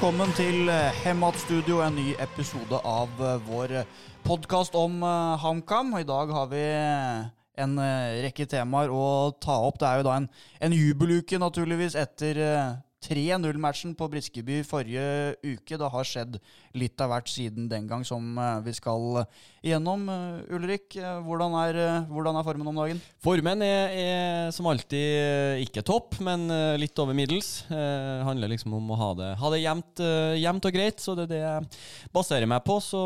velkommen til eh, Hemat Studio, en ny episode av eh, vår podkast om eh, HamKam. I dag har vi eh, en eh, rekke temaer å ta opp. Det er jo da en, en jubeluke, naturligvis, etter eh, 3-0-matchen på Briskeby forrige uke. Det har skjedd litt av hvert siden den gang, som eh, vi skal igjennom. Eh, Ulrik, eh, hvordan er, eh, hvordan er formen om dagen? Formen er, er som alltid ikke topp, men litt over middels. Eh, handler liksom om å ha det, ha det jevnt, og greit, så det er det jeg baserer meg på. Så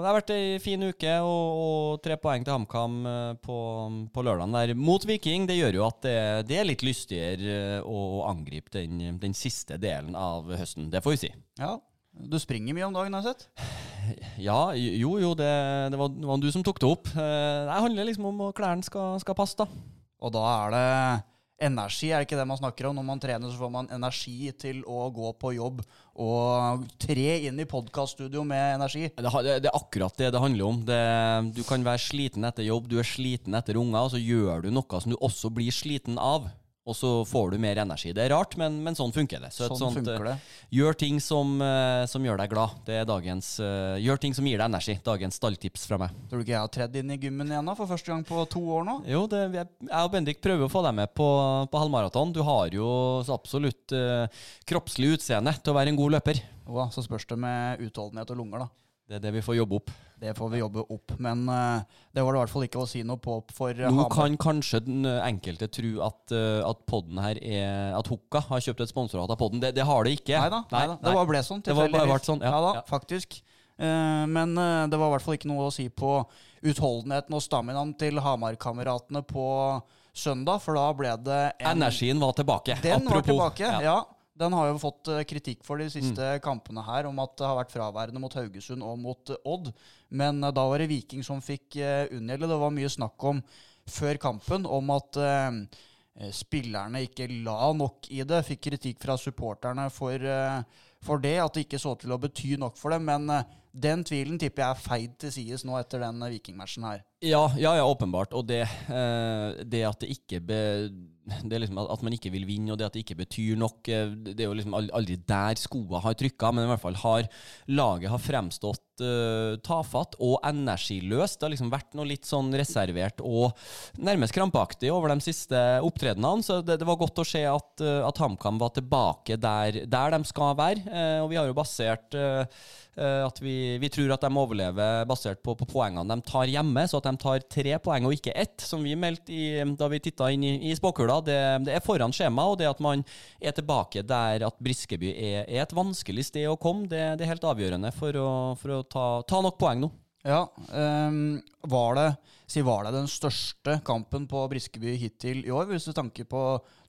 det har vært ei fin uke, og, og tre poeng til HamKam på, på lørdagen der mot Viking. Det gjør jo at det, det er litt lystigere å angripe den, den siste delen av høsten. Det får vi si. Ja, du springer mye om dagen, har jeg sett. Ja, jo, jo, det, det, var, det var du som tok det opp. Eh, Det handler liksom om at klærne skal, skal passe, da. Og da er det energi, er det ikke det man snakker om? Når man trener, så får man energi til å gå på jobb og tre inn i podkaststudio med energi. Det, det, det er akkurat det det handler om. Det, du kan være sliten etter jobb, du er sliten etter unger, og så gjør du noe som du også blir sliten av. Og så får du mer energi. Det er rart, men, men sånn funker det. Så Sånn sånt, funker det. eh, Gjør ting som, eh, som gjør deg glad. Det er dagens uh, Gjør ting som gir deg energi. Dagens stalltips fra meg. Tror du ikke jeg har tredd inn i gymmen igjen da, for første gang på to år nå? Jo, det, jeg jeg og Bendik prøver å få deg med på, på halvmaraton. Du har jo så absolutt uh, kroppslig utseende til å være en god løper. Jo da, så spørs det med utholdenhet og lunger, da. Det er det vi får jobbe opp. Det får vi jobbe opp. Men eh, det var det i hvert fall ikke å si noe på for Hamar. Nå kan kanskje den enkelte tro at, at podden her er At Hukka har kjøpt et sponsorat av podden. Det, det har det ikke. Neida, nei da. det bare ble sånn. Var tilfeldigvis. sånn, ja. da, Ja. faktisk. Eh, men eh, det var i hvert fall ikke noe å si på utholdenheten og staminaen til Hamar-kameratene på søndag, for da ble det en Energien var tilbake. Den var Apropos. tilbake, ja. Den har jo fått eh, kritikk for de siste kampene her, om at det har vært fraværende mot Haugesund og mot eh, Odd. Men eh, da var det Viking som fikk unngjelde. Det var mye snakk om før kampen om at spillerne ikke la nok i det. Fikk kritikk fra supporterne for, for det, at det ikke så til å bety nok for dem. Men den tvilen tipper jeg er feid til sides nå etter den Viking-matchen her. Ja, ja, ja, åpenbart. Og det, det at det ikke be, det er liksom at man ikke vil vinne, og det at det ikke betyr nok, eh, det er jo liksom aldri der skoa har trykka, men i hvert fall har laget har fremstått eh, tafatt og energiløst. Det har liksom vært noe litt sånn reservert og nærmest krampaktig over de siste opptredenene, så det, det var godt å se at, uh, at HamKam var tilbake der, der de skal være. Uh, og vi har jo basert at vi, vi tror at de overlever basert på, på poengene de tar hjemme, så at de tar tre poeng og ikke ett, som vi meldte da vi titta inn i, i spåkula. Det, det er foran skjema, og det at man er tilbake der at Briskeby er, er et vanskelig sted å komme, det, det er helt avgjørende for å, for å ta, ta nok poeng nå. Ja, Um, var det si var det den største kampen på Briskeby hittil i år, hvis du tenker på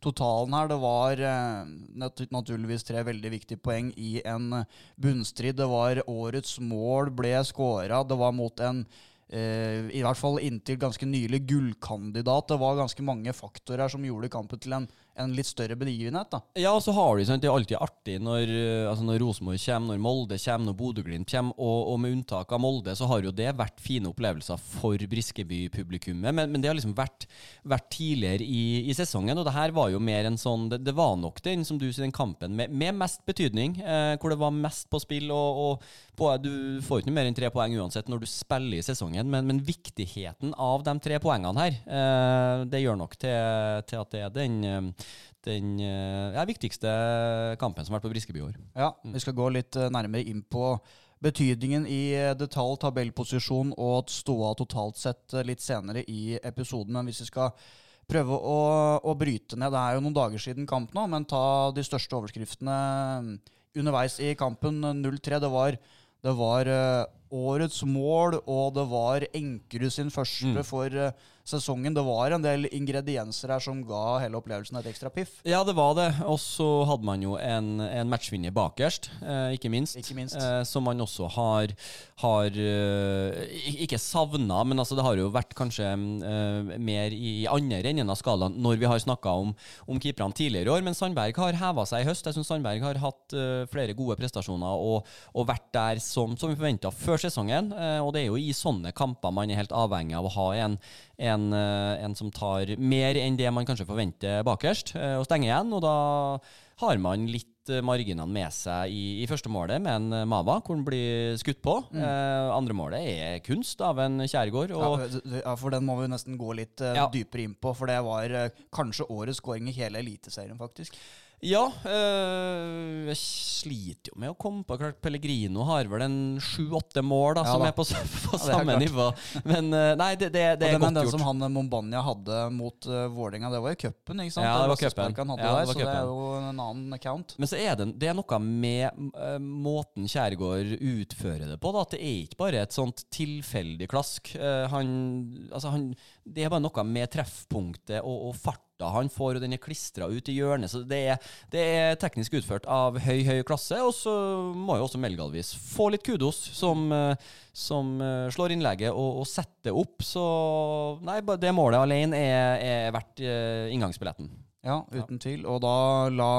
totalen her? Det var uh, naturligvis tre veldig viktige poeng i en bunnstrid. Det var årets mål ble skåra. Det var mot en uh, i hvert fall inntil ganske nylig gullkandidat. Det var ganske mange faktorer som gjorde kampen til en, en litt større begivenhet. da. Ja, og så har du, sant, Det er alltid artig når, eh, altså når Rosenborg kommer, når Molde kommer, når Bodø-Glimt kommer. Og, og med unntak av Molde, så har jo det vært fine opplevelser for Briskeby-publikummet. Men, men det har liksom vært, vært tidligere i, i sesongen, og det her var jo mer en sånn Det, det var nok den, som du sier, den kampen med, med mest betydning, eh, hvor det var mest på spill. Og, og på, du får ikke mer enn tre poeng uansett når du spiller i sesongen, men, men viktigheten av de tre poengene her, eh, det gjør nok til, til at det er den eh, den eh, ja, viktigste kampen som har vært på Briskeby i år. Ja, vi skal gå litt eh, nærmere inn på betydningen i eh, detalj, tabellposisjon og ståa totalt sett eh, litt senere i episoden. Men hvis vi skal prøve å, å bryte ned Det er jo noen dager siden kamp nå, men ta de største overskriftene mm, underveis i kampen. 0-3. Det var, det var eh, årets mål, og det var Enkerud sin første for eh, sesongen. Det var en del ingredienser her som ga hele opplevelsen et ekstra piff. Ja, det var det. Og så hadde man jo en, en matchvinner bakerst, eh, ikke minst. Ikke minst. Eh, som man også har, har eh, Ikke savna, men altså det har jo vært kanskje eh, mer i, i andre enden av skalaen når vi har snakka om, om keeperne tidligere i år. Men Sandberg har heva seg i høst. Jeg syns Sandberg har hatt flere gode prestasjoner og, og vært der som, som vi forventa før sesongen. Eh, og det er jo i sånne kamper man er helt avhengig av å ha en, en, eh, en som tar mer enn det man kanskje forventer bakerst, eh, og stenger igjen. Og da har man litt marginene med seg i, i første målet med en Mava, hvor han blir skutt på. Mm. Eh, andre målet er kunst av en Kjærgaard. Ja, for den må vi nesten gå litt eh, ja. dypere inn på, for det var eh, kanskje årets skåring i hele Eliteserien, faktisk. Ja, øh, jeg sliter jo med å komme på klart Pellegrino har vel en sju-åtte mål da, ja, som da. er på, på ja, samme nivå. Men øh, nei, det, det, det er godt gjort. Den som han Mombania hadde mot uh, Vålerenga, det var jo cupen, ikke sant? Ja, det var cupen. Ja, så det er jo en annen account. Men så er det, det er noe med uh, måten Kjærgaard utfører det på. da, at Det er ikke bare et sånt tilfeldig klask. Uh, han, altså han, det er bare noe med treffpunktet og, og farta han får, og den er klistra ut i hjørnet. Så det er, det er, teknisk utført av høy, høy klasse. Og så må jo også Melgalvis få litt kudos, som, eh, som eh, slår innlegget og, og, setter opp. Så nei, det målet alene er, er verdt uh, inngangsbilletten. Ja, uten tvil. Og da la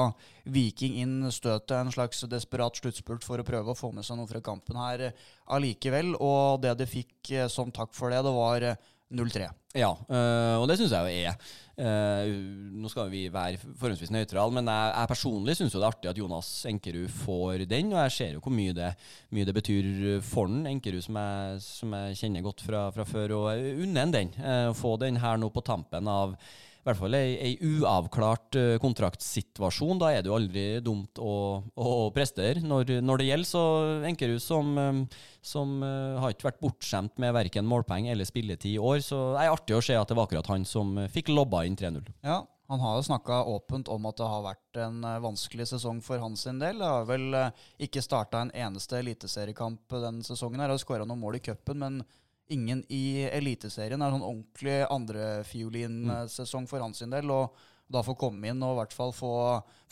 Viking inn støtet, en slags desperat sluttspurt for å prøve å få med seg noe fra kampen her allikevel. Og det de fikk som takk for det, det var 0-3. Ja, øh, og det syns jeg jo er Uh, Nå skal vi være forholdsvis nøytrale, men jeg, jeg personlig syns det er artig at Jonas Enkerud får den. Og jeg ser jo hvor mye det, mye det betyr for den, Enkerud som jeg, som jeg kjenner godt fra, fra før. Og unner unner den. Øh, få den her nå på tampen av i hvert fall ei, ei uavklart uh, kontraktsituasjon. Da er det jo aldri dumt å, å prestere når, når, det gjelder. Så Enkerud, som, um, som uh, har ikke vært bortskjemt med verken målpoeng eller spilletid i år, så det er artig å se at det var akkurat han som fikk lobba inn 3-0. Ja, han har jo snakka åpent om at det har vært en vanskelig sesong for hans del. Det har vel ikke starta en eneste eliteseriekamp denne sesongen. her, Har skåra noen mål i cupen, men ingen i Eliteserien. Er sånn ordentlig andrefiolinsesong for hans del. Og da få komme inn og i hvert fall få,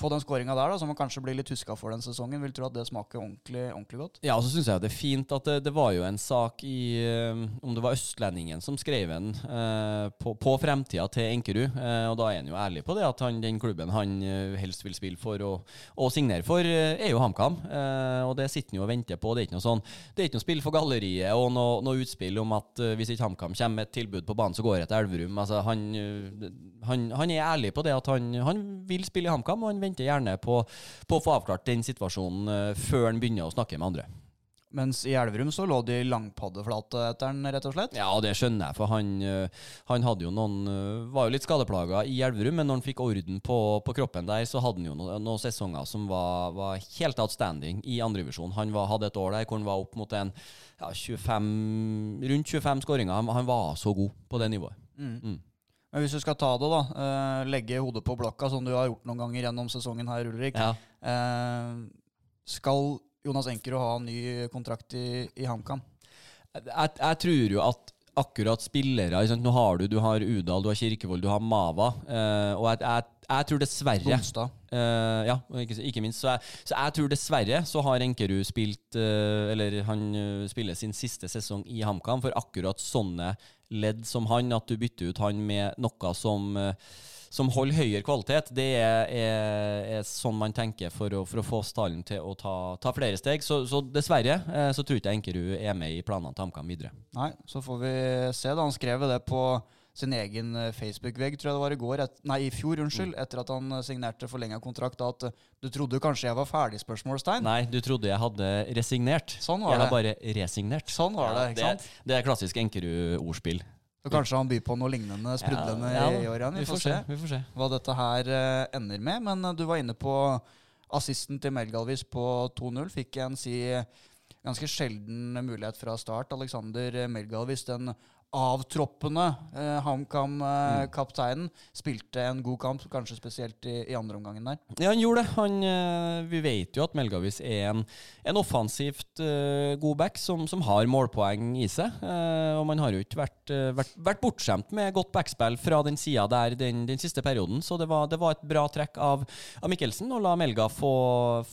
få den skåringa der, da, som man kanskje blir litt huska for den sesongen. Vil tro at det smaker ordentlig, ordentlig godt. Ja, og så syns jeg det er fint at det, det, var jo en sak i eh, Om det var Østlendingen som skrev en eh, på, på, fremtida til Enkerud. Eh, og da er han jo ærlig på det, at han, den klubben han eh, helst vil spille for og, og signere for, eh, er jo HamKam. Eh, og det sitter han jo og venter på. Det er ikke noe sånn Det er ikke noe spill for galleriet og noe, noe utspill om at hvis ikke HamKam kommer med et tilbud på banen, så går jeg til Elverum. Altså, han, han, han er ærlig på det at han, han vil spille i HamKam, og han venter gjerne på, på, å få avklart den situasjonen uh, før han begynner å snakke med andre. Mens i Elverum så lå de langpaddeflate etter han, rett og slett? Ja, det skjønner jeg, for han, uh, han hadde jo noen uh, var jo litt skadeplaga i Elverum, men når han fikk orden på, på kroppen der, så hadde han jo noen, noen sesonger som var, var, helt outstanding i andrevisjon. Han var, hadde et år der hvor han var opp mot en ja, 25, rundt 25 skåringer. Han, han, var så god på det nivået. Mm. Mm. Men hvis du skal ta det, da, uh, legge hodet på blokka, som du har gjort noen ganger gjennom sesongen her, Ulrik. Ja. Uh, skal Jonas Enkerud ha ny kontrakt i, i HamKam? Jeg, jeg, tror jo at akkurat spillere Nå har du, du har Udal, du har Kirkevold, du har Mava. Uh, og jeg, jeg, jeg, tror dessverre uh, Ja, ikke, ikke, minst. Så jeg, så jeg, tror dessverre så har Enkerud spilt uh, Eller han spiller sin siste sesong i HamKam for akkurat sånne ledd som han, at du bytter ut han med noe som, eh, som holder høyere kvalitet, det er, er, er sånn man tenker for å, for å få stallen til å ta, ta flere steg. Så, så dessverre eh, så tror ikke Enkerud er med i planene til HamKam videre. Nei, så får vi se. da Han skrev det på sin egen eh, Facebook-vegg, tror jeg det var i går, et, nei, i fjor, unnskyld, mm. etter at han signerte forlenga kontrakt, at du trodde kanskje jeg var ferdig? spørsmålstegn. Nei, du trodde jeg hadde resignert. Sånn var jeg det. har bare resignert. Sånn var det, ikke sant? Det, det er klassisk Enkerud-ordspill. Så kanskje han byr på noe lignende sprudlende ja, ja, i år igjen. Vi, får se, vi får se hva dette her ender med. Men du var inne på assisten til Melgalvis på 2-0. Fikk en si ganske sjelden mulighet fra start. Alexander Melgalvis, den avtroppende eh, HamKam-kapteinen. Eh, spilte en god kamp, kanskje spesielt i, i andre omgangen der. Ja, han gjorde det. Han, eh, vi vet jo at Melgavis er en, en offensivt eh, god back som, som, har målpoeng i seg. Eh, og man har jo ikke vært, eh, vært, vært bortskjemt med godt backspill fra den sida der den, den, siste perioden. Så det var, det var et bra trekk av, av Mikkelsen å la Melga få,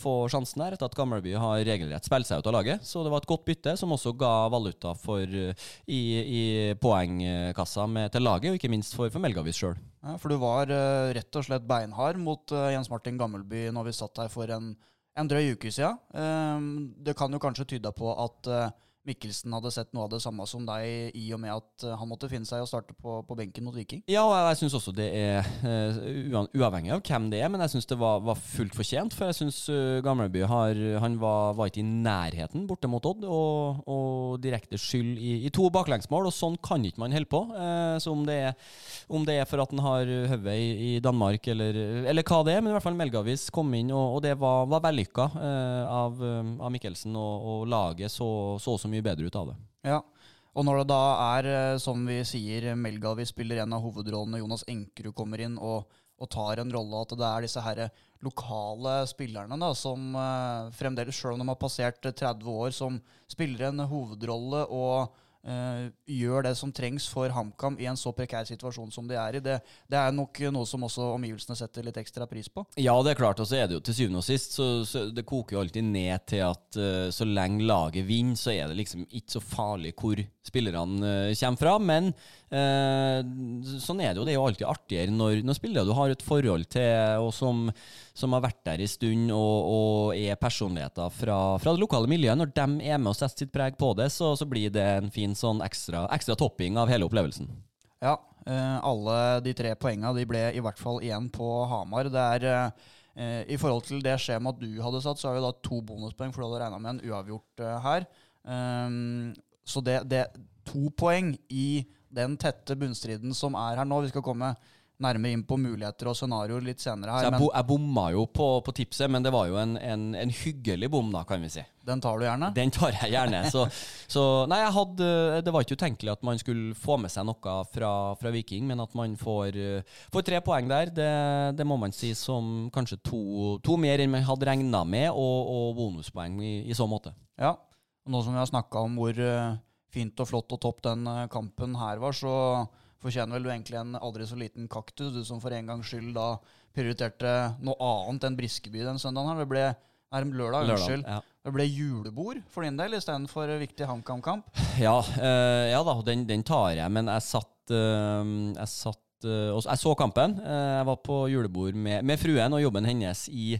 få sjansen her, etter at Gammelby har regelrett spilt seg ut av laget. Så det var et godt bytte, som også ga valuta for i, i poengkassa med, til laget, og ikke minst for, for Melgavis sjøl. Ja, for du var uh, rett og slett beinhard mot uh, Jens Martin Gammelby når vi satt her for en, en drøy uke siden. Uh, det kan jo kanskje tyde på at Mikkelsen hadde sett noe av det samme som deg, i og med at eh, han måtte finne seg å starte på, på benken mot Viking? Ja, og jeg, syns også det er uh, uavhengig av hvem det er, men jeg syns det var, var, fullt fortjent. For jeg syns uh, Gamleby har, han var, var, ikke i nærheten borte mot Odd, og, og direkte skyld i, i, to baklengsmål, og sånn kan ikke man holde på. Så om det, er, om det er for at han har hodet i, i, Danmark, eller, eller, hva det er, men i hvert fall Melgavis kom inn, og, og det var, var vellykka av, av Mikkelsen, og, og laget så, så mye bedre ut av det. Ja, og når det da er, eh, som vi sier, Melgavi spiller en av hovedrollene, Jonas Enkerud kommer inn og, og tar en rolle, at det er disse her lokale spillerne da, som uh, fremdeles, sjøl om de har passert 30 år, som spiller en hovedrolle og gjør det som trengs for HamKam i en så prekær situasjon som de er i. Det, det, er nok noe som også omgivelsene setter litt ekstra pris på. Ja, det er klart. Og så er det jo til syvende og sist, så, så det koker jo alltid ned til at uh, så lenge laget vinner, så er det liksom ikke så farlig hvor spillerne uh, kommer fra. Men sånn er det jo. Det er jo alltid artigere når, når spillere du har et forhold til, og som, som har vært der en stund og, og er personligheter fra, fra, det lokale miljøet, når de er med og setter sitt preg på det, så, så blir det en fin sånn ekstra, ekstra topping av hele opplevelsen. Ja, eh, alle de tre poengene de ble i hvert fall igjen på Hamar. Det er eh, I forhold til det skjemaet du hadde satt, så har vi da to bonuspoeng, for du hadde regna med en uavgjort eh, her. Um, så det, det to poeng i den tette bunnstriden som er her nå. Vi skal komme nærmere inn på muligheter og scenarioer litt senere her. Så jeg, bo, jeg bomma jo på, på, tipset, men det var jo en, en, en, hyggelig bom, da, kan vi si. Den tar du gjerne? Den tar jeg gjerne. så, så, nei, hadde Det var ikke utenkelig at man skulle få med seg noe fra, fra Viking, men at man får, får tre poeng der, det, det, må man si som kanskje to, to mer enn man hadde regna med, og, og bonuspoeng i, i, så måte. Ja, og nå som vi har snakka om hvor eh, fint og flott og topp den eh, kampen her var, så fortjener vel du egentlig en aldri så liten kaktus, du som for en gangs skyld da prioriterte noe annet enn Briskeby den søndagen. her. Det ble er det lørdag, lørdag unnskyld. Ja. Det ble julebord for din del istedenfor viktig HamKam-kamp? Ja, øh, ja, da, den, den, tar jeg. Men jeg satt, øh, jeg satt uh, Jeg så kampen. Uh, jeg var på julebord med, med, fruen og jobben hennes i,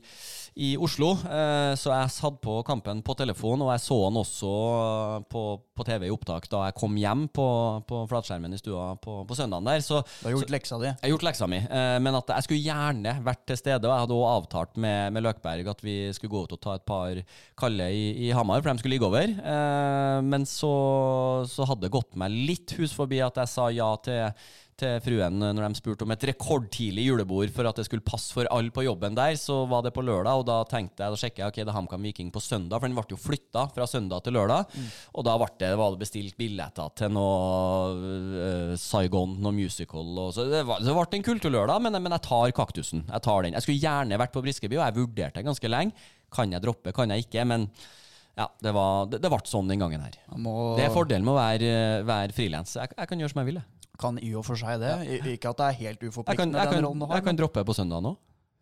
i Oslo. Uh, så jeg hadde på kampen på telefon, og jeg så den også på, på TV i opptak da jeg kom hjem på, på flatskjermen i stua på, på søndagen der. Så, du har gjort leksa di? Jeg har gjort leksa mi. men at jeg skulle gjerne vært til stede, og jeg hadde også avtalt med, med Løkberg at vi skulle gå ut og ta et par kalde i, i Hamar, for de skulle ligge over. men så, så hadde det gått meg litt hus forbi at jeg sa ja til til fruen når de spurte om et rekordtidlig julebord for at det skulle passe for alle på jobben der, så var det på lørdag, og da tenkte jeg, da sjekket jeg ok, det er HamKam Viking på søndag, for den ble jo flytta fra søndag til lørdag. Mm. Og da ble det, var det bestilt billetter til noe uh, Saigon, noe musical. Og så det, var, det ble en kulturlørdag, men, men jeg tar kaktusen. Jeg tar den. Jeg skulle gjerne vært på Briskeby, og jeg vurderte det ganske lenge. Kan jeg droppe, kan jeg ikke? Men ja, det, var, det, det ble sånn den gangen her. Må... Det er fordelen med å være, være frilans. Jeg, jeg, kan gjøre som jeg vil. Jeg kan i og for seg det. Ja. Ikke at det er helt uforpliktende. Jeg kan, jeg kan, jeg kan droppe på søndag nå.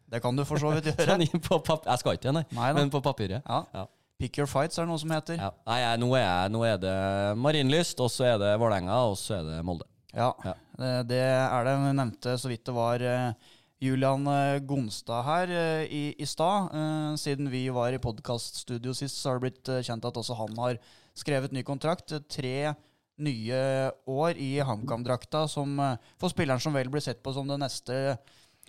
Det kan du for så vidt gjøre. jeg skal ikke, nei. nei men på papiret. Ja. ja. Pick your fights er det noe som heter. Ja. Nei, nå, er nå, er det Marienlyst, og så er det Vålerenga, og så er det Molde. Ja, det er det. Vi nevnte så vidt det var uh, Julian eh, Gonstad her i, i stad. Siden vi var i podkaststudio sist, så har det blitt kjent at også han har skrevet ny kontrakt. Tre nye år i HamKam-drakta, som eh, for spilleren som vel blir sett på som det neste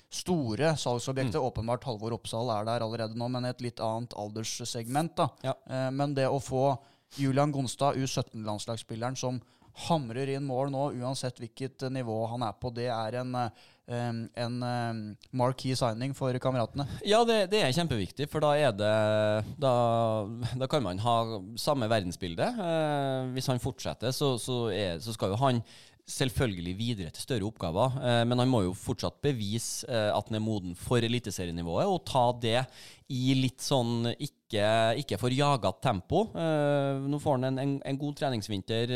store salgsobjektet. Mm. Åpenbart Halvor Oppsal er der allerede nå, men i et litt annet alderssegment. da. Ja. Eh, men det å få Julian Gonstad, U17-landslagsspilleren, som hamrer inn mål nå, uansett hvilket nivå han er på. Det er en, en marquee signing for kameratene. Ja, det, det, er kjempeviktig, for da er det Da, da kan man ha samme verdensbilde. Eh, hvis han fortsetter, så, så, er, så skal jo han selvfølgelig videre til større oppgaver, eh, men han må jo fortsatt bevise eh, at han er moden for eliteserienivået, og ta det i litt sånn ikke, ikke for jaga tempo. Eh, nå får han en, en, en god treningsvinter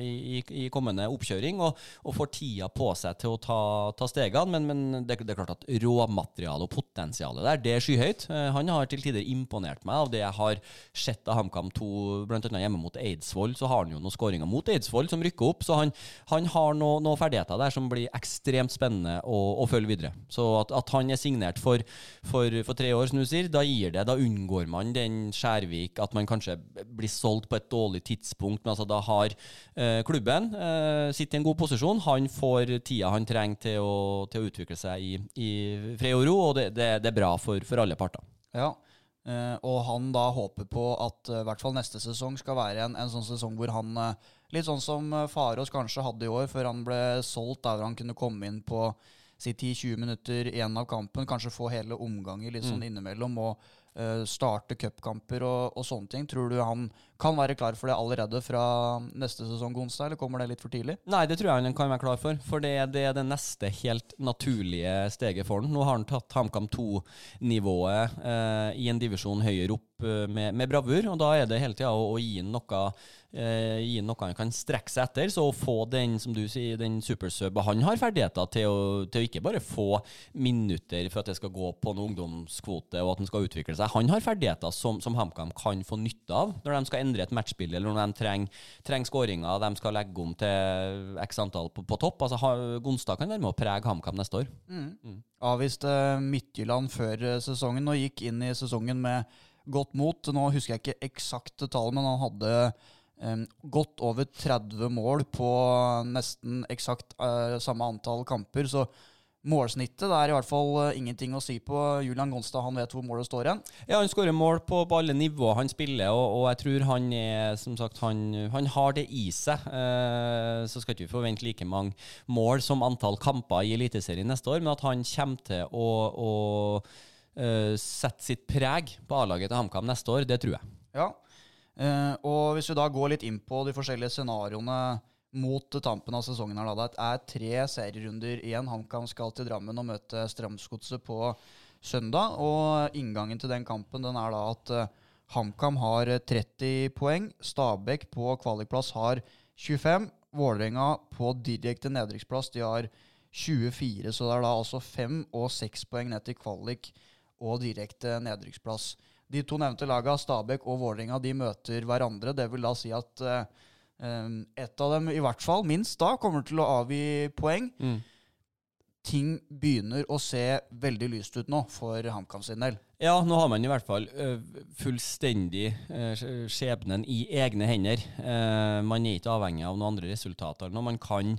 i, i, kommende oppkjøring, og, og, får tida på seg til å ta, ta stegene, men, men det, det, er klart at råmaterialet og potensialet der, det er skyhøyt. Uh, han har til tider imponert meg av det jeg har sett av HamKam 2, bl.a. hjemme mot Eidsvoll. Så har han jo noen skåringer mot Eidsvoll som rykker opp, så han, han har noen noe ferdigheter der som blir ekstremt spennende å, å følge videre. Så at, at, han er signert for, for, for, tre år, som du sier, da gir det, da unngår man den Skjærvik, at man kanskje blir solgt på et dårlig tidspunkt. Men altså da har eh, klubben eh, sitter i en god posisjon. Han får tida han trenger til å, til å utvikle seg i, i fred og ro, og det, det, det er bra for, for alle parter. Ja, Uh, og han da håper på at uh, hvert fall neste sesong skal være en, en sånn sesong hvor han uh, Litt sånn som Farås kanskje hadde i år, før han ble solgt, der han kunne komme inn på si 10-20 minutter igjen av kampen. Kanskje få hele omganger litt sånn mm. innimellom. og uh, starte cupkamper og, og, sånne ting. Tror du han kan være klar for det allerede fra neste sesong onsdag, eller kommer det litt for tidlig? Nei, det tror jeg han kan være klar for. For det, det er det neste helt naturlige steget for han. Nå har han tatt HamKam 2-nivået uh, i en divisjon høyere opp uh, med, med, bravur, og da er det hele tida å, å, gi han noe eh, gi noe han kan strekke seg etter. Så å få den som du sier, den supersub Han har ferdigheter til å, til å ikke bare få minutter for at det skal gå på en ungdomskvote og at han skal utvikle seg. Han har ferdigheter som, som HamKam kan få nytte av når de skal endre et matchbilde, eller når de trenger, trenger skåringer de skal legge om til x antall på, på topp. Altså, Gonstad kan være med å prege HamKam neste år. Mm. Mm. Avviste Midtjylland før eh, sesongen og gikk inn i sesongen med godt mot. Nå husker jeg ikke eksakte tall, men han hadde godt over 30 mål på nesten eksakt uh, samme antall kamper. Så målsnittet det er i hvert fall uh, ingenting å si på. Julian Gonstad han vet hvor målet står igjen. Ja, han skårer mål på, på, alle nivåer han spiller, og, og, jeg tror han er som sagt, han, han har det i seg. Uh, så skal ikke vi forvente like mange mål som antall kamper i Eliteserien neste år, men at han kommer til å, å uh, sette sitt preg på A-laget til HamKam neste år, det tror jeg. Ja, og hvis vi da går litt inn på de forskjellige scenarioene mot tampen av sesongen her, da, Det er tre serierunder igjen. HamKam skal til Drammen og møte Strømsgodset på søndag. Og inngangen til den kampen den er da at uh, HamKam har 30 poeng. Stabæk på kvalikplass har 25. Vålerenga på direkte nedrykksplass de har 24. Så det er da altså fem og seks poeng ned til kvalik og direkte nedrykksplass. De to nevnte lagene, Stabæk og Vålerenga, de møter hverandre. Det vil da si at uh, ett av dem, i hvert fall minst da, kommer til å avgi poeng. Mm. Ting begynner å se veldig lyst ut nå for HamKam sin del. Ja, nå har man i hvert fall uh, fullstendig uh, skjebnen i egne hender. Uh, man er ikke avhengig av noen andre resultater. Når man kan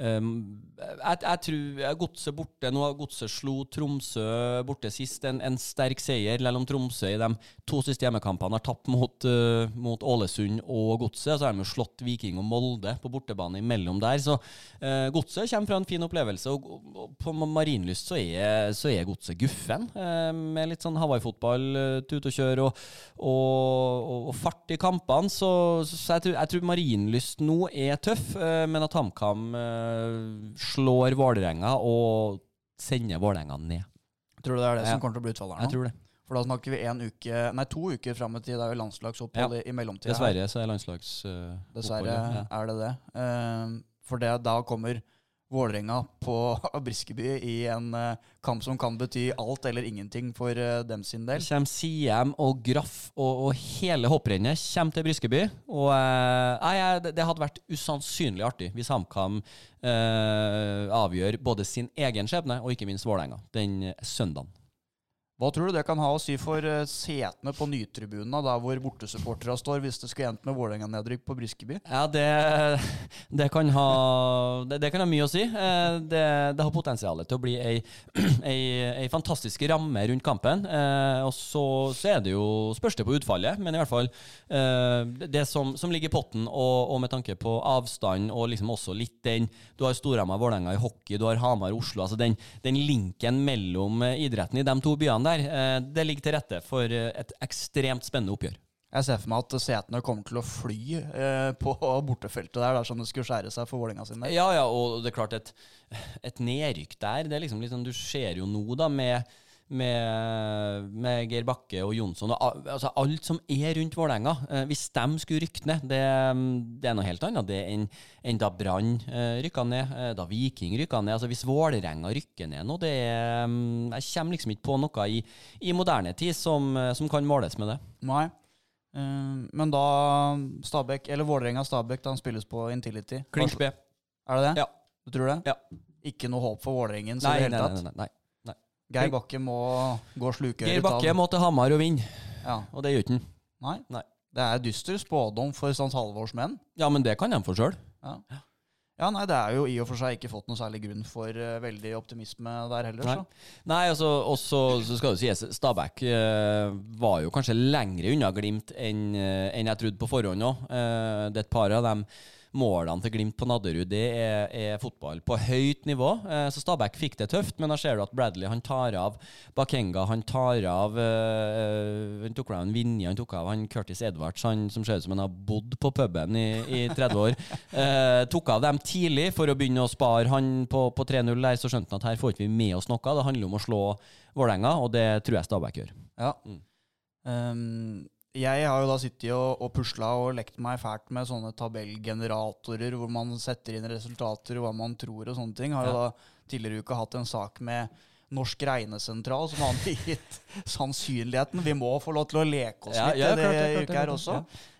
Um, jeg, jeg, tror Godset borte nå. Godset slo Tromsø borte sist. En, en sterk seier, selv om Tromsø i de to siste hjemmekampene har tapt mot, uh, mot Ålesund og Godset. Så har de jo slått Viking og Molde på bortebane imellom der. Så uh, Godset kommer fra en fin opplevelse. Og, og på Marienlyst så er, så er Godset guffen, uh, med litt sånn Hawaii-fotball, uh, tut og kjør og, og, fart i kampene. Så, så jeg, tror, jeg, tror, Marienlyst nå er tøff, men at HamKam slår Vålerenga og sender Vålerenga ned. Tror du det er det ja. som kommer til å bli utfallet her nå? Jeg tror det. For da snakker vi en uke, nei, to uker fram i tid. Det er jo landslagsopphold ja. i, mellomtida. Dessverre så er landslagsopphold uh, Dessverre ja. er det det. Uh, for det, da kommer Vålerenga på Briskeby i en uh, kamp som kan bety alt eller ingenting for uh, dem sin del. Kjem Siem og Graff og, og hele hopprennet kommer til Briskeby. Og uh, nei, det, det, hadde vært usannsynlig artig hvis HamKam avgjør både sin egen skjebne og ikke minst Vålerenga den søndagen. Hva tror du det kan ha å si for uh, setene på nytribunene, der hvor bortesupporterne står, hvis det skulle endt med Vålerenga-nedrykk på Briskeby? Ja, det, det, kan ha, det, det, kan ha mye å si. Eh, det, det har potensial til å bli ei, ei, ei, fantastisk ramme rundt kampen. Eh, og så, så, er det jo spørs det på utfallet, men i hvert fall det som, som ligger i potten, og, og, med tanke på avstand, og liksom også litt den Du har Storhamar-Vålerenga i hockey, du har Hamar-Oslo. altså den, den linken mellom idretten i de to byene der der, eh, det ligger til rette for eh, et ekstremt spennende oppgjør. Jeg ser for meg at setene kommer til å fly eh, på bortefeltet der dersom det skulle skjære seg for Vålerenga sin del. Ja, ja, og det er klart et, et nedrykk der det er liksom, liksom Du ser jo nå, da, med med, med Geir Bakke og Jonsson. Og, altså alt som er rundt Vålerenga. Eh, hvis de skulle rykke ned, det, det er noe helt annet det enn enn da Brann eh, rykka ned, eh, da Viking rykka ned. Altså Hvis Vålerenga rykker ned nå, det er mm, Jeg kommer liksom ikke på noe i, i moderne tid som, eh, som kan måles med det. Nei. Men da Stabæk, eller Vålerenga-Stabæk, da han spilles på Intility Klink B. Er det det? Ja. Du tror det? Ja. Ikke noe håp for Vålerengen? Nei, nei, nei. nei, nei. Geir Bakke må gå slukøret Geir Bakke må til Hamar og vinne, Ja. og det gjør ikke han. Nei. Nei. Det er dyster spådom for St. Halvors menn. Ja, men det kan de få sjøl. Ja. ja, nei, det er jo i og for seg ikke fått noe særlig grunn for uh, veldig optimisme der heller, Nei. så. Nei, altså, også så skal det sies Stabæk uh, var jo kanskje lengre unna Glimt enn uh, en jeg trodde på forhånd òg. Eh, det er et par av de målene til Glimt på Nadderud det er, er fotball på høyt nivå. Eh, så Stabæk fikk det tøft, men da ser du at Bradley han tar av Bakenga, han tar av eh, Han tok av en Vinje, han tok av han Curtis Edwards, han som ser ut som han har bodd på puben i, i 30 år. Eh, tok av dem tidlig for å begynne å spare han på, på 3-0 der, så skjønte han at her får ikke vi med oss noe. Det handler om å slå Vålerenga, og det tror jeg Stabæk gjør. Ja. Mm. Um, jeg har jo da sittet og, og pusla og lekt meg fælt med sånne tabellgeneratorer hvor man setter inn resultater og hva man tror og sånne ting. Har jo Ja. da tidligere i uka hatt en sak med Norsk regnesentral som har gitt sannsynligheten. Vi må få lov til å leke oss Ja, litt ja, klart klart uka her også.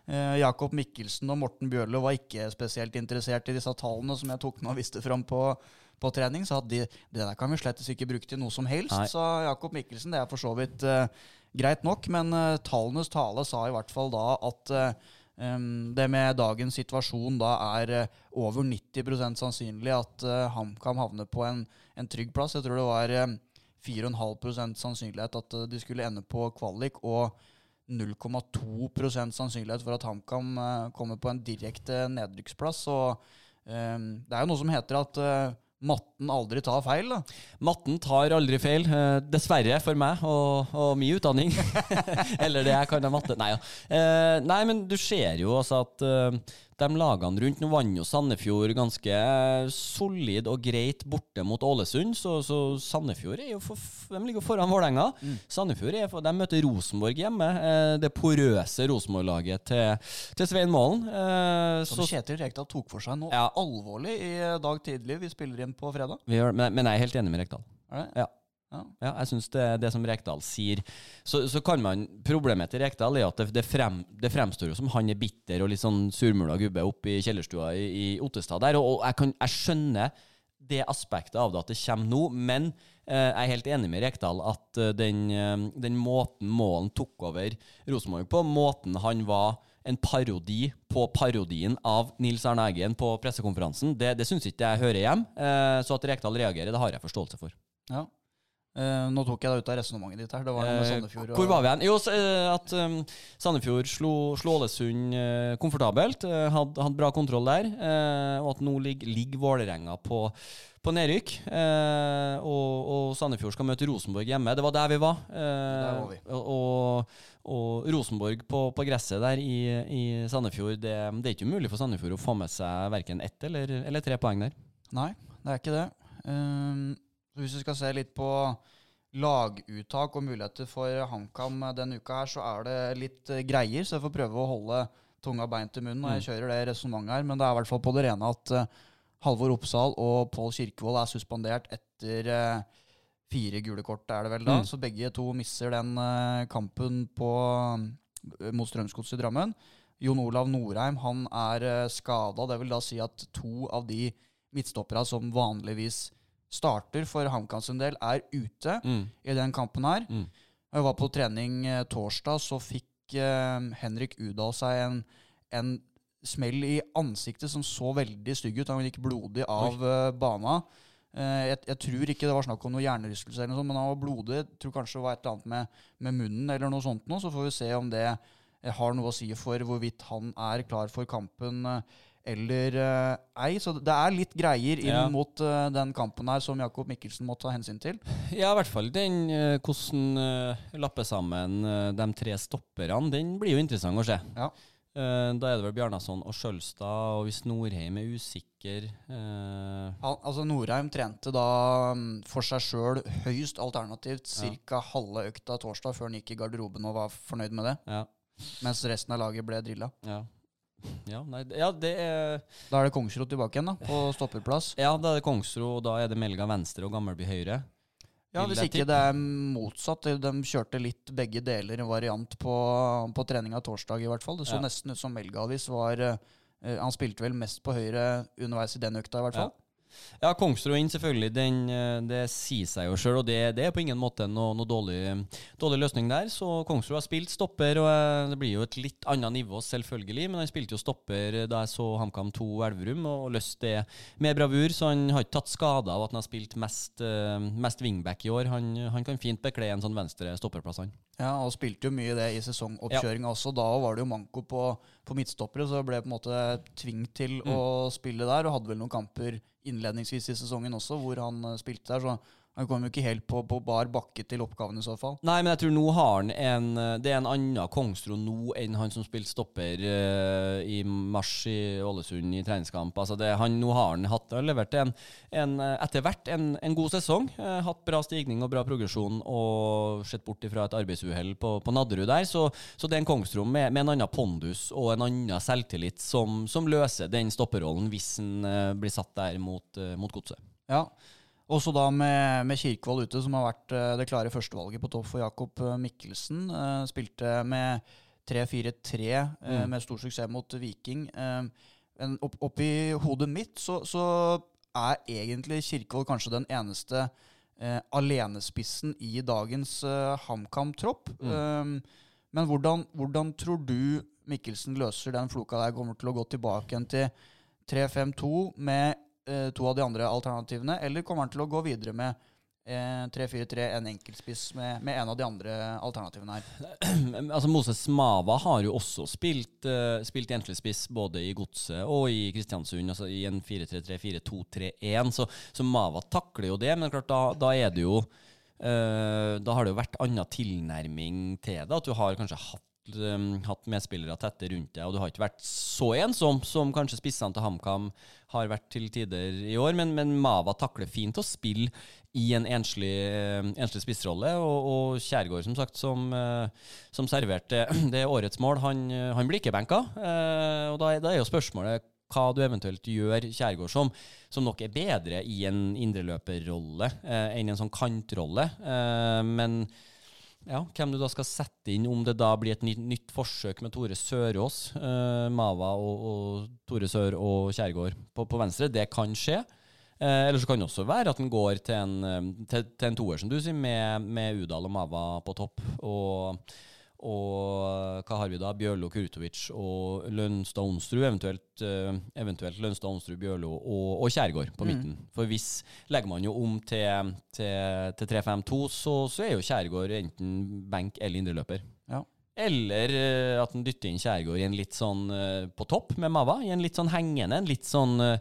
Eh, Jakob Mikkelsen og Morten Bjørlo var ikke spesielt interessert i disse tallene som jeg tok med og viste fram på, på trening. Så at de, det der kan vi slett ikke bruke til noe som helst, Nei. sa Jakob Mikkelsen. Det er for så vidt eh, greit nok, men eh, tallenes tale sa i hvert fall da at em, det med dagens situasjon da er uh, over 90% sannsynlig at uh, HamKam havner på en, en trygg plass. Jeg tror det var uh, 4,5 sannsynlighet at de skulle ende på kvalik, og 0,2% sannsynlighet for at HamKam kommer på en direkte nedrykksplass. Og um, det er jo noe som heter at matten aldri tar feil. da. Matten tar aldri feil, eh, dessverre for meg og, og min utdanning. Eller det jeg kan av matte. Nei, ja. eh, nei, men du ser jo altså at eh, de lagene rundt Nå vant jo Sandefjord ganske solid og greit borte mot Ålesund, så, så Sandefjord er jo for, de ligger foran Vålerenga. Sandefjord er for, de møter Rosenborg hjemme. Eh, det porøse Rosenborg-laget til, til Svein Målen. Eh, Som Kjetil Rekdal tok for seg noe Ja. alvorlig i dag tidlig. Vi spiller inn på fredag. vi gjør, men, men jeg er helt enig med Rekdal. Er det? Ja. Ja. Ja, jeg syns det, det som Rekdal sier så, så kan man Problemet til Rekdal er at det, det, frem, det fremstår jo som han er bitter og litt sånn surmula gubbe oppe i kjellerstua i, i Ottestad der. Og, og jeg, kan, jeg skjønner det aspektet av det at det kommer nå, men eh, jeg er helt enig med Rekdal at eh, den, eh, den måten Målen tok over Rosenborg på, måten han var en parodi på parodien av Nils Arne Eggen på pressekonferansen, det, det syns ikke jeg hører hjem. Eh, så at Rekdal reagerer, det har jeg forståelse for. Ja. Eh, nå tok jeg deg ut av resonnementet ditt her. Det var noe med Sandefjord. Og... Hvor var vi igjen? Jo, så, uh, at um, Sandefjord slo, slo Ålesund uh, komfortabelt. Uh, Hadde had bra kontroll der. eh, og at nå ligger, ligger Vålerenga på, på nedrykk. eh, og, og Sandefjord skal møte Rosenborg hjemme. Det var der vi var. eh, Der var vi. Og, og, Rosenborg på, på gresset der i, i Sandefjord det, det er ikke umulig for Sandefjord å få med seg verken ett eller, eller tre poeng der. Nei, det er ikke det. Um, hvis vi skal se litt på laguttak og muligheter for HamKam denne uka her, så er det litt eh, greier. Så jeg får prøve å holde tunga beint i munnen når jeg kjører det resonnementet her. Men det er i hvert fall på det rene at eh, Halvor Oppsal og Pål Kirkevold er suspendert etter eh, fire gule kort, er det vel da. Mm. Så begge to misser den eh, kampen på, eh, mot Strømsgodset i Drammen. Jon Olav Norheim han er skada. Det vil da si at to av de midtstopperne som vanligvis starter for HamKam sin del, er ute Mm. i den kampen her. Mm. Jeg var på trening eh, torsdag, så fikk eh, Henrik Udal seg en, en smell i ansiktet som så veldig stygg ut. Han gikk blodig av eh, bana. Eh, jeg, jeg tror ikke det var snakk om noe hjernerystelse, eller noe sånt, men han var blodig. Jeg tror kanskje det var et eller annet med, med munnen eller noe sånt. Nå, så får vi se om det har noe å si for hvorvidt han er klar for kampen eh, eller uh, ei. Så det er litt greier inn Ja. mot uh, den kampen her som Jakob Mikkelsen må ta hensyn til. Ja, i hvert fall den uh, hvordan uh, lapper sammen de tre stopperne. Den blir jo interessant å se. Ja. Da er det vel Bjarnason og Skjølstad, og hvis Norheim er usikker Han, altså Norheim trente da um, for seg sjøl høyst alternativt Ja. ca. halve økta torsdag før han gikk i garderoben og var fornøyd med det. Ja. Mens resten av laget ble drilla. Ja. Ja, nei, ja, det er Da er det Kongsro tilbake igjen, da, på stopperplass. Ja, da er det Kongsro, og da er det Melga venstre og Gammelby høyre. Ja, Hvis ikke det er motsatt. De kjørte litt begge deler, variant på, på treninga torsdag i hvert fall. Det så Ja. nesten ut som Melgavis var eh, Han spilte vel mest på høyre underveis i den økta, i hvert fall. Ja, Kongsrud inn, selvfølgelig. Den, eh, det sier seg jo sjøl, og det, det er på ingen måte noe, noe dårlig, dårlig løsning der. Så Kongsrud har spilt stopper, og eh, det blir jo et litt annet nivå, selvfølgelig. Men han spilte jo stopper da jeg så HamKam 2 Elverum, og løst det med bravur. Så han har ikke tatt skade av at han har spilt mest, eh, mest wingback i år. Han, han kan fint bekle en sånn venstre stopperplass, han. Ja, og spilte jo mye det i sesongoppkjøringa også. Da var det jo manko på, på midtstoppere, så ble på en måte tvunget til Mm. å spille der. Og hadde vel noen kamper innledningsvis i sesongen også hvor han eh, spilte der. Så han kom jo ikke helt på, på bar bakke til oppgaven i så fall. Nei, men jeg tror nå har han en Det er en annen Kongsro nå enn han som spilte stopper uh, i mars i Ålesund i treningskamp. Altså det, han, nå har han hatt har levert en, en, eh, etter hvert en, en god sesong. Uh, hatt bra stigning og bra progresjon og sett bort ifra et arbeidsuhell på, på Nadderud der. Så, så det er en Kongsro med, med en annen pondus og en annen selvtillit som, som løser den stopperrollen hvis han uh, blir satt der mot, mot godset. Ja. Også da med, med Kirkevold ute, som har vært eh, det klare førstevalget på topp for Jakob eh, Mikkelsen. Eh, spilte med 3-4-3 eh, Mm. med stor suksess mot Viking. Men opp, oppi hodet mitt så, så er egentlig Kirkevold kanskje den eneste alenespissen i dagens HamKam-tropp. Mm. Men hvordan, hvordan tror du Mikkelsen løser den floka der? Kommer til å gå tilbake igjen til 3-5-2 med to av de andre alternativene, eller kommer han til å gå videre med eh, 3-4-3, en enkeltspiss med, med en av de andre alternativene her? altså Moses Mava har jo også spilt, uh, spilt enkeltspiss både i Godset og i Kristiansund, altså i en 4-3-3-4-2-3-1, så, så Mava takler jo det, men klart da, da er det jo eh, Da har det jo vært annen tilnærming til det, at du har kanskje hatt um, hatt medspillere tette rundt deg, og du har ikke vært så ensom som kanskje spissene til HamKam har vært til tider i år, men, men Mava takler fint å spille i en enslig, eh, enslig spissrolle, og, og Kjærgaard, som sagt, som, eh, som serverte det årets mål, han, eh, han blir ikke benka. Eh, og da, da er jo spørsmålet hva du eventuelt gjør Kjærgaard som, som nok er bedre i en indreløperrolle eh, enn en sånn kantrolle. Eh, men ja, hvem du da skal sette inn, om det da blir et nytt, nytt forsøk med Tore Sørås, eh, Mava og, og Tore Sør og Kjærgaard på, på venstre, det kan skje. Eh, eller så kan det også være at den går til en, eh, til, til en toer, som du sier, med, med Udal og Mava på topp. Og, og hva har vi da? Bjørlo, Kurtovic og Lønstad Onsrud, eventuelt, eh, eventuelt Lønstad Onsrud, Bjørlo og, og Kjærgaard på Mm. midten. For hvis legger man jo om til, til, til 3-5-2, så, så er jo Kjærgaard enten benk eller indreløper. Ja. Eller eh, at han dytter inn Kjærgaard i en litt sånn eh, på topp med Mava. I en litt sånn hengende, en litt sånn uh.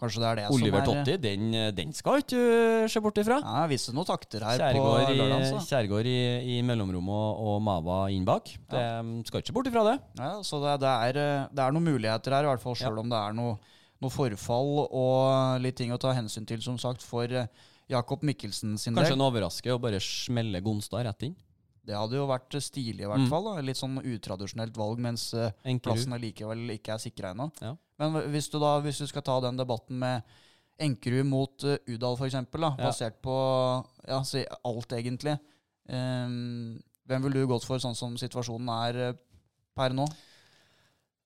Kanskje det er det Oliver som er Totti, den, eh, den skal ikke se bort ifra. Ja, jeg viste noen takter her Kjærgård på lørdag. i, Altså. I, i mellomrommet og, og Mava inn bak. Det ja. skal ikke se bort ifra det. Ja, så det, det, er, eh, det er noen muligheter her, i hvert fall sjøl om det er noe, noe forfall og litt ting å ta hensyn til, som sagt, for eh, Jakob Mikkelsen sin Kanskje del. en overraske å bare smelle Gonstad rett inn. Det hadde jo vært stilig, i hvert Mm. fall. Da. Litt sånn utradisjonelt valg, mens eh, Enkerud. plassen allikevel ikke er sikra ennå. Ja. Men hvis du da, hvis du skal ta den debatten med Enkerud mot uh, Udal, f.eks., Ja. basert på ja, si alt, egentlig um, Hvem ville du gått for, sånn som situasjonen er uh, per nå?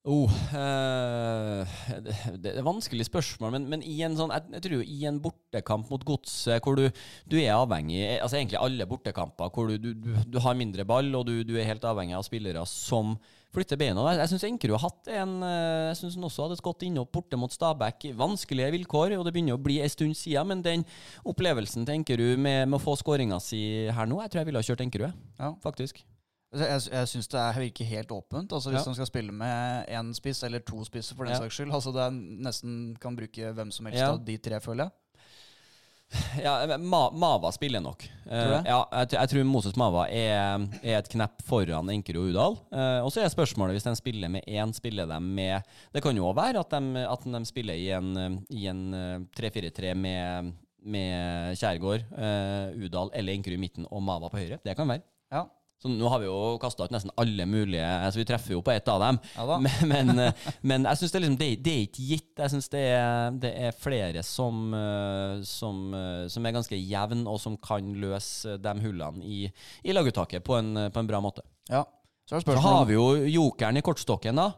Oh, eh, det, det er vanskelig spørsmål, men, men i en sånn, jeg, jeg tror jo i en bortekamp mot Godset, hvor du, du er avhengig altså Egentlig alle bortekamper hvor du, du, du, har mindre ball, og du, du er helt avhengig av spillere som flytter beina. Jeg, jeg syns Enkerud har hatt en eh, Jeg synes han også hadde et godt innhopp borte mot Stabæk. Vanskelige vilkår, og det begynner å bli en stund siden, men den opplevelsen til Enkerud med, med å få skåringa si her nå, jeg tror jeg ville ha kjørt Enkerud, Ja. faktisk. Altså, Jeg, jeg syns det er, virker helt åpent. Altså Hvis Ja. han skal spille med én spiss, eller to spisser for den Ja. saks skyld. Altså Det er nesten kan bruke hvem som helst Ja. av de tre, føler jeg. Ja, Ma Mava spiller nok. Eh, ja, jeg, jeg tror Moses Mava er, er et knepp foran Enkerud og Udal. Uh, og så er spørsmålet hvis de spiller med én, spiller de med Det kan jo òg være at de, at de spiller i en, eh, i en eh, 3-4-3 med, med Kjærgaard, uh, Udal eller Enkerud i midten og Mava på høyre. Det kan være. Ja. Så nå har vi jo kasta ut nesten alle mulige, så vi treffer jo på ett av dem. Ja. Men, men, eh, men jeg syns det, liksom, det, det er ikke gitt. Jeg syns det, det er flere som, eh, som, eh, som er ganske jevne, og som kan løse de hullene i, i laguttaket på en, på en bra måte. ja. Så Så har vi jo jokeren i kortstokken, da.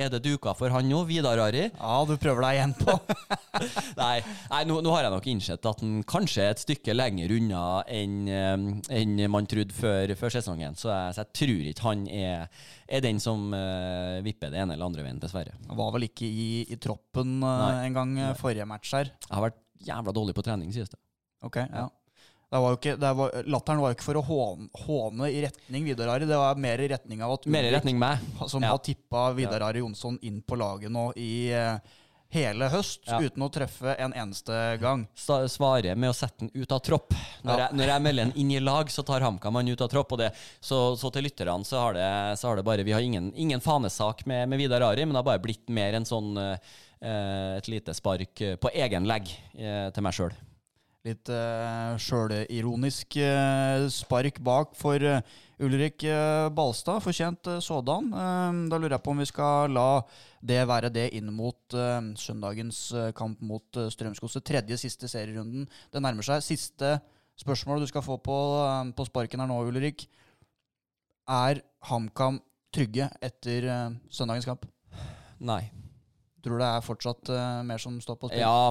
Er det duka for han nå? Vidar Ari? Ja, du prøver deg igjen på. Nei, nei nå, nå har jeg nok innsett at han kanskje er et stykke lenger unna enn en man trodde før, før sesongen. Så jeg, så jeg tror ikke han er, er den som uh, vipper det ene eller andre veien, dessverre. Han var vel ikke i, i troppen uh, en gang eh, forrige match her. Jeg har vært jævla dårlig på trening, sies det. Ok, ja. Det var ikke, var, latteren var jo ikke for å håne, håne i retning Vidar Ari, det var mer i retning av at Mer i Ulrik, som Ja. har tippa Vidar Ari Jonsson inn på laget nå i eh, hele høst, Ja. uten å treffe en eneste gang. Svaret med å sette den ut av tropp. Når, Ja. jeg, når jeg melder den inn i lag, så tar HamKam han ut av tropp. Og det, så, så til lytterne så har det, så har det bare Vi har ingen, ingen fanesak med, med Vidar Ari, men det har bare blitt mer en sånn eh, et lite spark eh, på egen legg eh, til meg sjøl. Litt uh, sjølironisk uh, spark bak for uh, Ulrik uh, Balstad. Fortjent uh, sådan. Da lurer jeg på om vi skal la det være det inn mot søndagens kamp mot uh, Strømsgodset. Tredje siste serierunden. Det nærmer seg. Siste spørsmål du skal få på, på sparken her nå, Ulrik. Er HamKam trygge etter søndagens kamp? Nei. Tror du det er fortsatt mer som står på spill? Ja,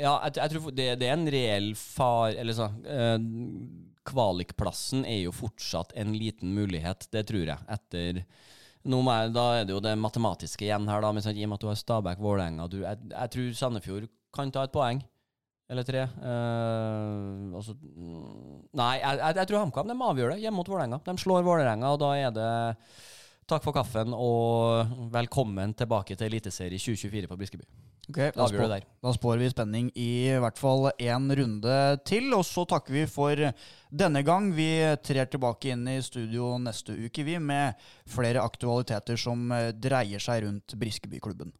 ja jeg, jeg tror det, det er en reell far Eller sånn eh, Kvalikplassen er jo fortsatt en liten mulighet, det tror jeg. Etter nå jeg, Da er det jo det matematiske igjen her, da. Men sånn, I og med at du har Stabæk, Vålerenga jeg, jeg tror Sandefjord kan ta et poeng. Eller tre. Eh, altså, mm, nei, jeg, jeg tror HamKam avgjør det hjemme mot Vålerenga. De slår Vålerenga, og da er det takk for kaffen og velkommen tilbake til Eliteserie 2024 på Briskeby. Okay, da, spår, der. da spår vi spenning i hvert fall én runde til. Og så takker vi for denne gang. Vi trer tilbake inn i studio neste uke, vi, med flere aktualiteter som dreier seg rundt Briskebyklubben.